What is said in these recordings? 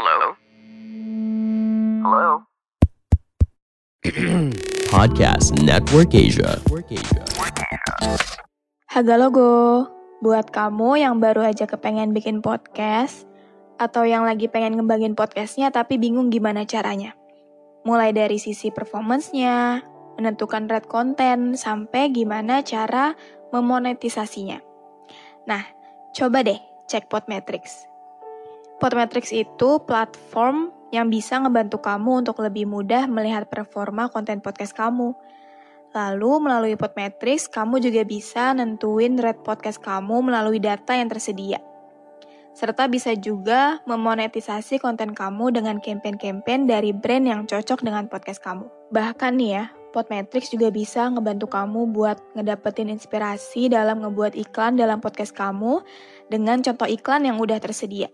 Hello? Hello? Podcast Network Asia. Haga logo, buat kamu yang baru aja kepengen bikin podcast, atau yang lagi pengen ngembangin podcastnya tapi bingung gimana caranya. Mulai dari sisi performance-nya, menentukan red konten, sampai gimana cara memonetisasinya. Nah, coba deh cek Podmetrics. Podmetrics itu platform yang bisa ngebantu kamu untuk lebih mudah melihat performa konten podcast kamu. Lalu melalui Podmetrics, kamu juga bisa nentuin rate podcast kamu melalui data yang tersedia serta bisa juga memonetisasi konten kamu dengan campaign-campaign dari brand yang cocok dengan podcast kamu. Bahkan nih ya, Podmetrics juga bisa ngebantu kamu buat ngedapetin inspirasi dalam ngebuat iklan dalam podcast kamu dengan contoh iklan yang udah tersedia.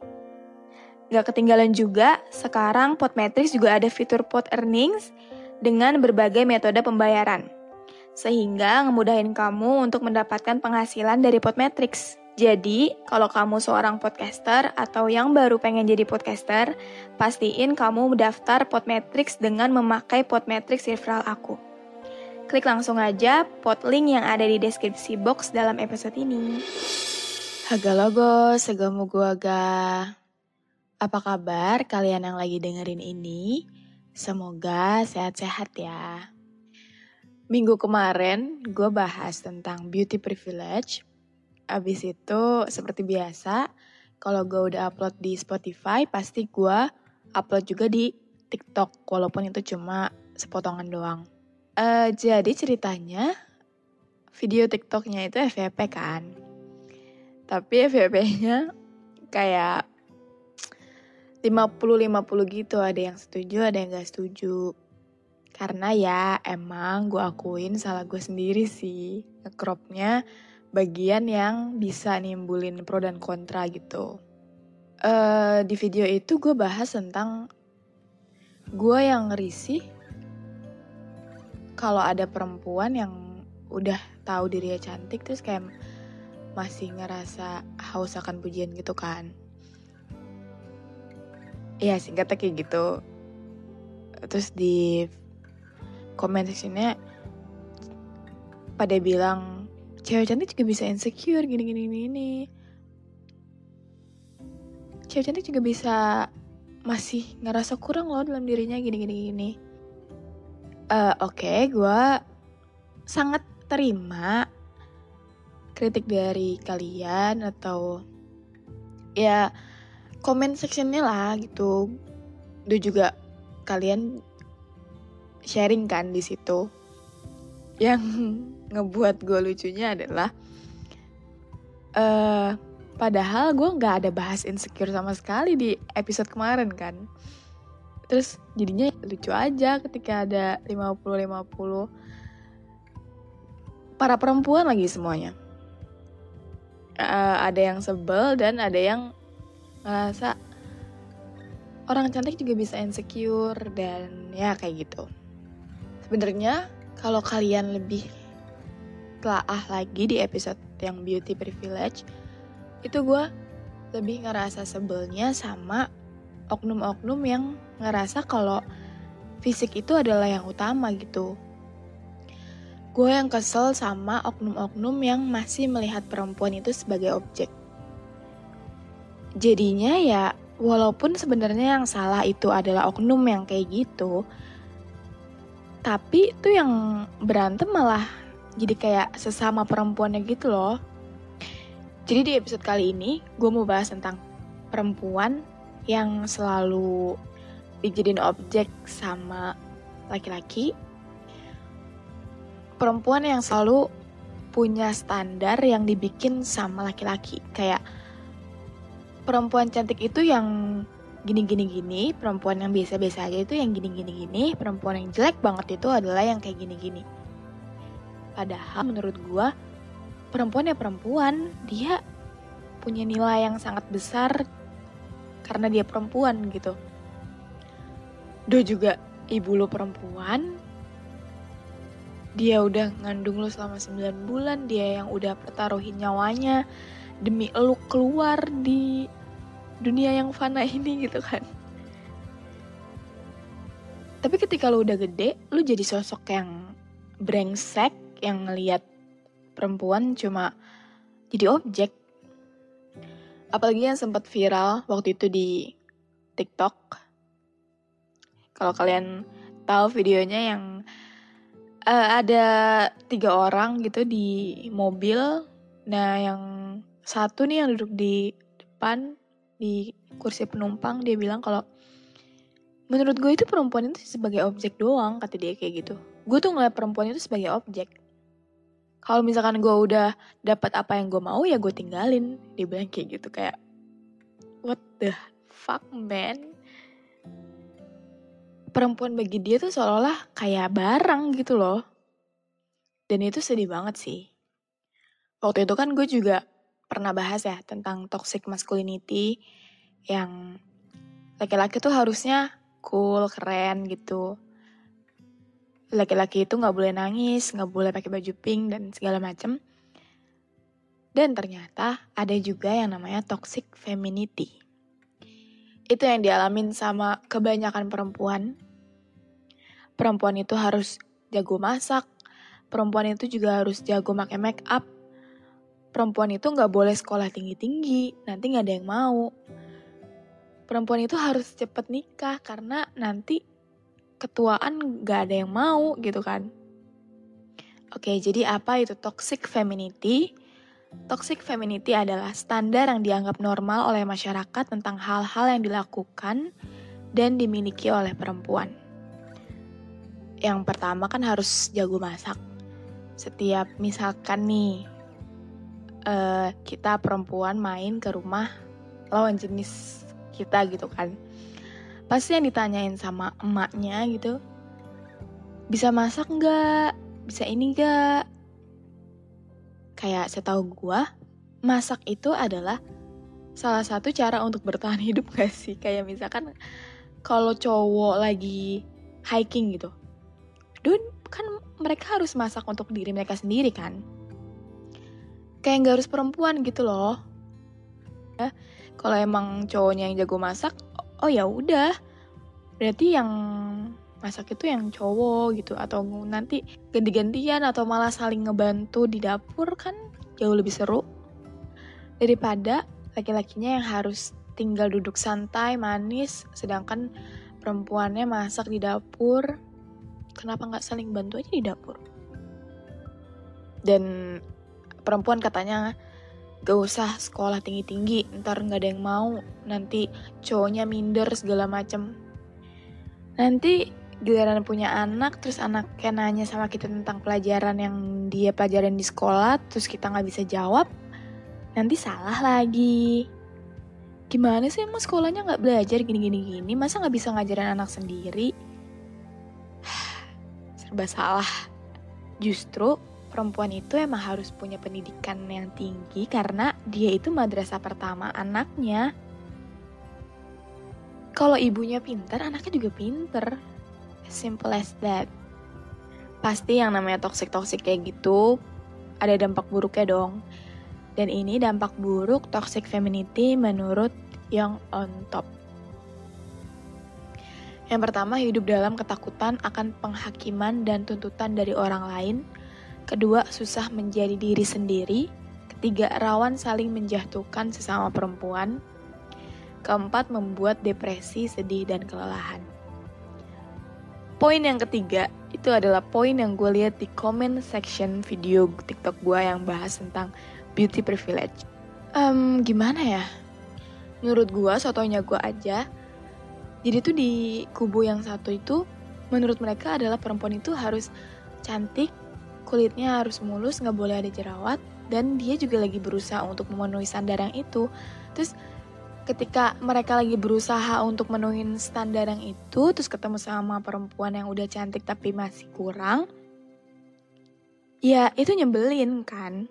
Gak ketinggalan juga, sekarang Podmetrics juga ada fitur Pod Earnings dengan berbagai metode pembayaran. Sehingga ngemudahin kamu untuk mendapatkan penghasilan dari Podmetrics. Jadi, kalau kamu seorang podcaster atau yang baru pengen jadi podcaster, pastiin kamu daftar Podmetrics dengan memakai Podmetrics referral aku. Klik langsung aja pot link yang ada di deskripsi box dalam episode ini. Haga logo, segamu gua ga. Apa kabar kalian yang lagi dengerin ini? Semoga sehat-sehat ya. Minggu kemarin gue bahas tentang beauty privilege Abis itu seperti biasa, kalau gue udah upload di Spotify, pasti gue upload juga di TikTok, walaupun itu cuma sepotongan doang. Uh, jadi ceritanya, video TikToknya itu FVP kan. Tapi FVP-nya kayak 50-50 gitu, ada yang setuju, ada yang gak setuju. Karena ya emang gue akuin salah gue sendiri sih, ngecropnya bagian yang bisa nimbulin pro dan kontra gitu. Uh, di video itu gue bahas tentang gue yang risih kalau ada perempuan yang udah tahu dirinya cantik terus kayak masih ngerasa haus akan pujian gitu kan. Iya singkatnya kayak gitu. Terus di komen sectionnya pada bilang cewek cantik juga bisa insecure gini gini gini cewek cantik juga bisa masih ngerasa kurang loh dalam dirinya gini gini gini uh, oke okay, gue sangat terima kritik dari kalian atau ya comment sectionnya lah gitu. Udah juga kalian sharing kan di situ. Yang ngebuat gue lucunya adalah uh, padahal gue nggak ada bahas insecure sama sekali di episode kemarin kan. Terus jadinya lucu aja ketika ada 50-50 para perempuan lagi semuanya. Uh, ada yang sebel dan ada yang ngerasa orang cantik juga bisa insecure dan ya kayak gitu sebenarnya kalau kalian lebih telaah lagi di episode yang beauty privilege, itu gue lebih ngerasa sebelnya sama oknum-oknum yang ngerasa kalau fisik itu adalah yang utama gitu. Gue yang kesel sama oknum-oknum yang masih melihat perempuan itu sebagai objek. Jadinya ya, walaupun sebenarnya yang salah itu adalah oknum yang kayak gitu, tapi itu yang berantem malah jadi kayak sesama perempuannya gitu loh. Jadi di episode kali ini gue mau bahas tentang perempuan yang selalu dijadiin objek sama laki-laki. Perempuan yang selalu punya standar yang dibikin sama laki-laki. Kayak perempuan cantik itu yang gini-gini gini, perempuan yang biasa-biasa aja itu yang gini-gini gini, perempuan yang jelek banget itu adalah yang kayak gini-gini. Padahal menurut gue, perempuan ya perempuan, dia punya nilai yang sangat besar karena dia perempuan gitu. Do juga ibu lo perempuan, dia udah ngandung lo selama 9 bulan, dia yang udah pertaruhin nyawanya demi lo keluar di dunia yang fana ini gitu kan Tapi ketika lu udah gede, lu jadi sosok yang brengsek yang ngelihat perempuan cuma jadi objek. Apalagi yang sempat viral waktu itu di TikTok. Kalau kalian tahu videonya yang uh, ada tiga orang gitu di mobil. Nah, yang satu nih yang duduk di depan di kursi penumpang dia bilang kalau menurut gue itu perempuan itu sebagai objek doang kata dia kayak gitu. Gue tuh ngeliat perempuan itu sebagai objek. Kalau misalkan gue udah dapat apa yang gue mau ya gue tinggalin dia bilang kayak gitu kayak what the fuck man? Perempuan bagi dia tuh seolah-olah kayak barang gitu loh. Dan itu sedih banget sih. Waktu itu kan gue juga pernah bahas ya tentang toxic masculinity yang laki-laki tuh harusnya cool, keren gitu. Laki-laki itu nggak boleh nangis, nggak boleh pakai baju pink dan segala macem. Dan ternyata ada juga yang namanya toxic femininity. Itu yang dialamin sama kebanyakan perempuan. Perempuan itu harus jago masak, perempuan itu juga harus jago pakai make up. Perempuan itu nggak boleh sekolah tinggi-tinggi, nanti nggak ada yang mau perempuan itu harus cepet nikah karena nanti ketuaan gak ada yang mau gitu kan. Oke, jadi apa itu toxic femininity? Toxic femininity adalah standar yang dianggap normal oleh masyarakat tentang hal-hal yang dilakukan dan dimiliki oleh perempuan. Yang pertama kan harus jago masak. Setiap misalkan nih uh, kita perempuan main ke rumah lawan jenis kita gitu kan. Pasti yang ditanyain sama emaknya gitu bisa masak nggak? Bisa ini nggak? Kayak setahu gua masak itu adalah salah satu cara untuk bertahan hidup gak sih? Kayak misalkan kalau cowok lagi hiking gitu dun kan mereka harus masak untuk diri mereka sendiri kan kayak nggak harus perempuan gitu loh. Ya kalau emang cowoknya yang jago masak oh ya udah. Berarti yang masak itu yang cowok gitu atau nanti ganti-gantian atau malah saling ngebantu di dapur kan jauh lebih seru. Daripada laki-lakinya yang harus tinggal duduk santai manis sedangkan perempuannya masak di dapur. Kenapa nggak saling bantu aja di dapur? Dan perempuan katanya gak usah sekolah tinggi-tinggi, ntar gak ada yang mau, nanti cowoknya minder segala macem. Nanti giliran punya anak, terus anaknya nanya sama kita tentang pelajaran yang dia pelajaran di sekolah, terus kita gak bisa jawab, nanti salah lagi. Gimana sih emang sekolahnya gak belajar gini-gini gini, masa gak bisa ngajarin anak sendiri? Serba salah. Justru perempuan itu emang harus punya pendidikan yang tinggi karena dia itu madrasah pertama anaknya. Kalau ibunya pinter, anaknya juga pinter. simple as that. Pasti yang namanya toxic-toxic kayak gitu ada dampak buruknya dong. Dan ini dampak buruk toxic femininity menurut yang on top. Yang pertama, hidup dalam ketakutan akan penghakiman dan tuntutan dari orang lain Kedua, susah menjadi diri sendiri. Ketiga, rawan saling menjatuhkan sesama perempuan. Keempat, membuat depresi, sedih, dan kelelahan. Poin yang ketiga, itu adalah poin yang gue lihat di comment section video TikTok gue yang bahas tentang beauty privilege. Um, gimana ya? Menurut gue, sotonya gue aja. Jadi tuh di kubu yang satu itu, menurut mereka adalah perempuan itu harus cantik, kulitnya harus mulus, nggak boleh ada jerawat, dan dia juga lagi berusaha untuk memenuhi standar yang itu. Terus ketika mereka lagi berusaha untuk memenuhi standar yang itu, terus ketemu sama perempuan yang udah cantik tapi masih kurang, ya itu nyebelin kan.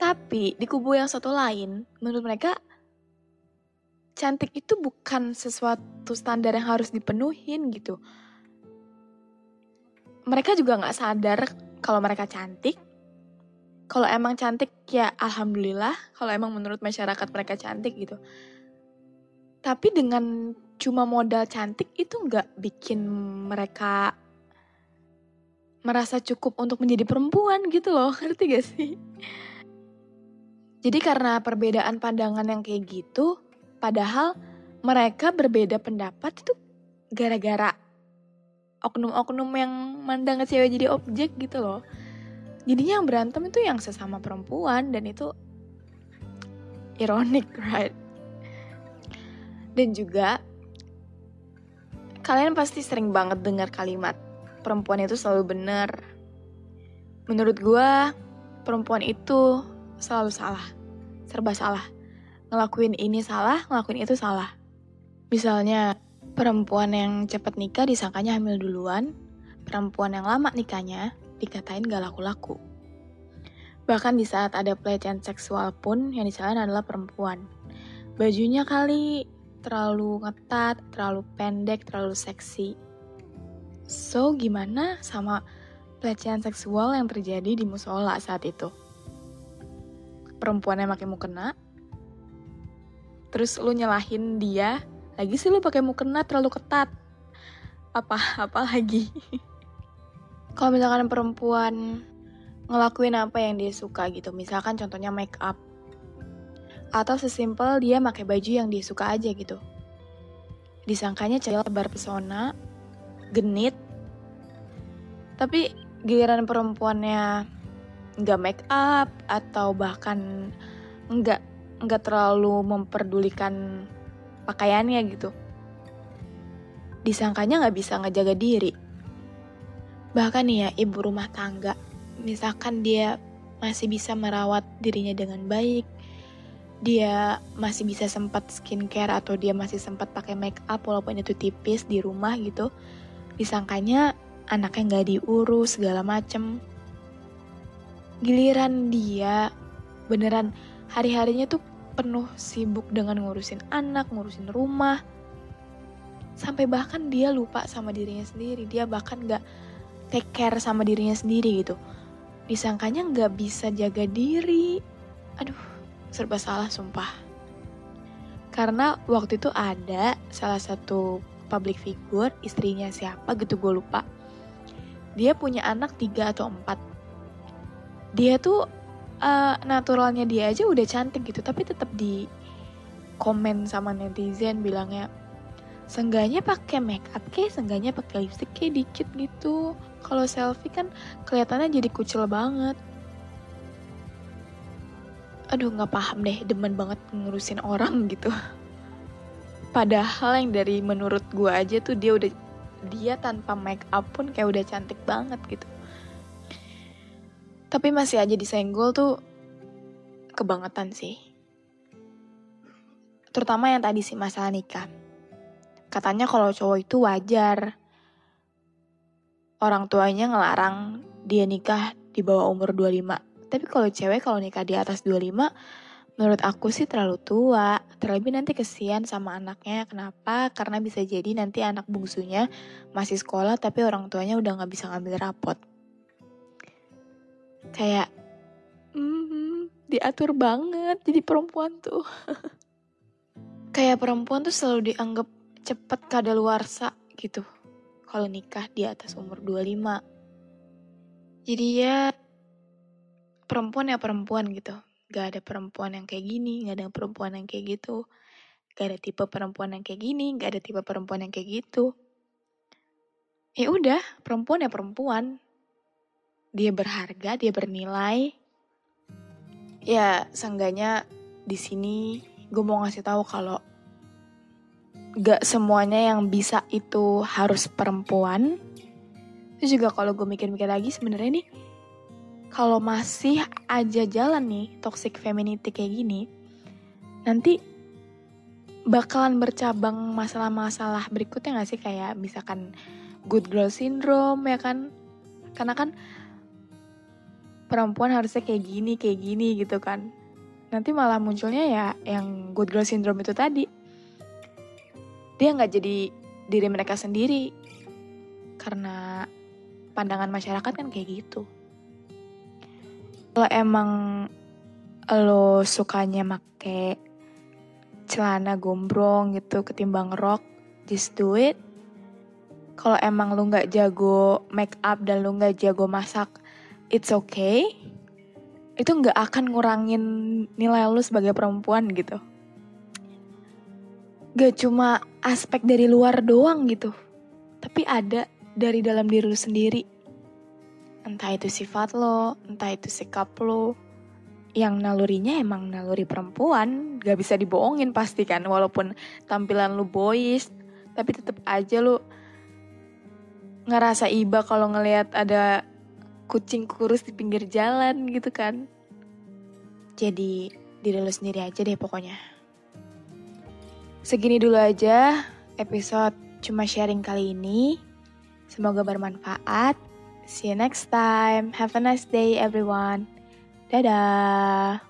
Tapi di kubu yang satu lain, menurut mereka cantik itu bukan sesuatu standar yang harus dipenuhin gitu. Mereka juga nggak sadar kalau mereka cantik, kalau emang cantik ya alhamdulillah, kalau emang menurut masyarakat mereka cantik gitu. Tapi dengan cuma modal cantik itu nggak bikin mereka merasa cukup untuk menjadi perempuan gitu loh, ngerti gak sih? Jadi karena perbedaan pandangan yang kayak gitu, padahal mereka berbeda pendapat itu gara-gara oknum-oknum yang mandang cewek jadi objek gitu loh. Jadinya yang berantem itu yang sesama perempuan dan itu ironik, right? Dan juga kalian pasti sering banget dengar kalimat perempuan itu selalu benar. Menurut gue, perempuan itu selalu salah, serba salah. Ngelakuin ini salah, ngelakuin itu salah. Misalnya, perempuan yang cepat nikah disangkanya hamil duluan, perempuan yang lama nikahnya dikatain gak laku-laku. Bahkan di saat ada pelecehan seksual pun yang disalahin adalah perempuan. Bajunya kali terlalu ngetat, terlalu pendek, terlalu seksi. So, gimana sama pelecehan seksual yang terjadi di musola saat itu? Perempuannya makin mukena, terus lu nyalahin dia, lagi sih lu pakai mukena terlalu ketat. Apa apa lagi? Kalau misalkan perempuan ngelakuin apa yang dia suka gitu, misalkan contohnya make up, atau sesimpel dia pakai baju yang dia suka aja gitu. Disangkanya cewek lebar pesona, genit, tapi giliran perempuannya nggak make up atau bahkan nggak nggak terlalu memperdulikan pakaiannya gitu. Disangkanya nggak bisa ngejaga diri. Bahkan nih ya ibu rumah tangga misalkan dia masih bisa merawat dirinya dengan baik dia masih bisa sempat skincare atau dia masih sempat pakai make up walaupun itu tipis di rumah gitu disangkanya anaknya nggak diurus segala macem. Giliran dia beneran hari-harinya tuh penuh sibuk dengan ngurusin anak, ngurusin rumah, sampai bahkan dia lupa sama dirinya sendiri. Dia bahkan gak take care sama dirinya sendiri gitu. Disangkanya gak bisa jaga diri. Aduh, serba salah sumpah. Karena waktu itu ada salah satu public figure, istrinya siapa gitu gue lupa. Dia punya anak tiga atau empat dia tuh uh, naturalnya dia aja udah cantik gitu tapi tetap di komen sama netizen bilangnya sengganya pakai make up kayak sengganya pakai lipstick kayak dikit gitu. Kalau selfie kan kelihatannya jadi kucel banget. Aduh nggak paham deh demen banget ngurusin orang gitu. Padahal yang dari menurut gue aja tuh dia udah dia tanpa make up pun kayak udah cantik banget gitu tapi masih aja disenggol tuh kebangetan sih. Terutama yang tadi sih masalah nikah. Katanya kalau cowok itu wajar. Orang tuanya ngelarang dia nikah di bawah umur 25. Tapi kalau cewek kalau nikah di atas 25, menurut aku sih terlalu tua. Terlebih nanti kesian sama anaknya. Kenapa? Karena bisa jadi nanti anak bungsunya masih sekolah tapi orang tuanya udah gak bisa ngambil rapot kayak mm, diatur banget jadi perempuan tuh. Kayak perempuan tuh selalu dianggap cepet kadaluarsa gitu. Kalau nikah di atas umur 25 jadi ya perempuan ya perempuan gitu. Gak ada perempuan yang kayak gini gak ada perempuan yang kayak gitu. Gak ada tipe perempuan yang kayak gini gak ada tipe perempuan yang kayak gitu. Ya udah perempuan ya perempuan dia berharga, dia bernilai. Ya, seenggaknya di sini gue mau ngasih tahu kalau gak semuanya yang bisa itu harus perempuan. Itu juga kalau gue mikir-mikir lagi sebenarnya nih, kalau masih aja jalan nih toxic femininity kayak gini, nanti bakalan bercabang masalah-masalah berikutnya gak sih kayak misalkan good girl syndrome ya kan? Karena kan perempuan harusnya kayak gini, kayak gini gitu kan. Nanti malah munculnya ya yang good girl syndrome itu tadi. Dia nggak jadi diri mereka sendiri. Karena pandangan masyarakat kan kayak gitu. Kalau emang lo sukanya make celana gombrong gitu ketimbang rok, just do it. Kalau emang lu nggak jago make up dan lu nggak jago masak, it's okay. Itu nggak akan ngurangin nilai lu sebagai perempuan gitu. Gak cuma aspek dari luar doang gitu, tapi ada dari dalam diri lu sendiri. Entah itu sifat lo, entah itu sikap lo, yang nalurinya emang naluri perempuan, gak bisa dibohongin pasti kan, walaupun tampilan lu boys, tapi tetap aja lu ngerasa iba kalau ngelihat ada kucing kurus di pinggir jalan gitu kan. Jadi diri lu sendiri aja deh pokoknya. Segini dulu aja episode cuma sharing kali ini. Semoga bermanfaat. See you next time. Have a nice day everyone. Dadah.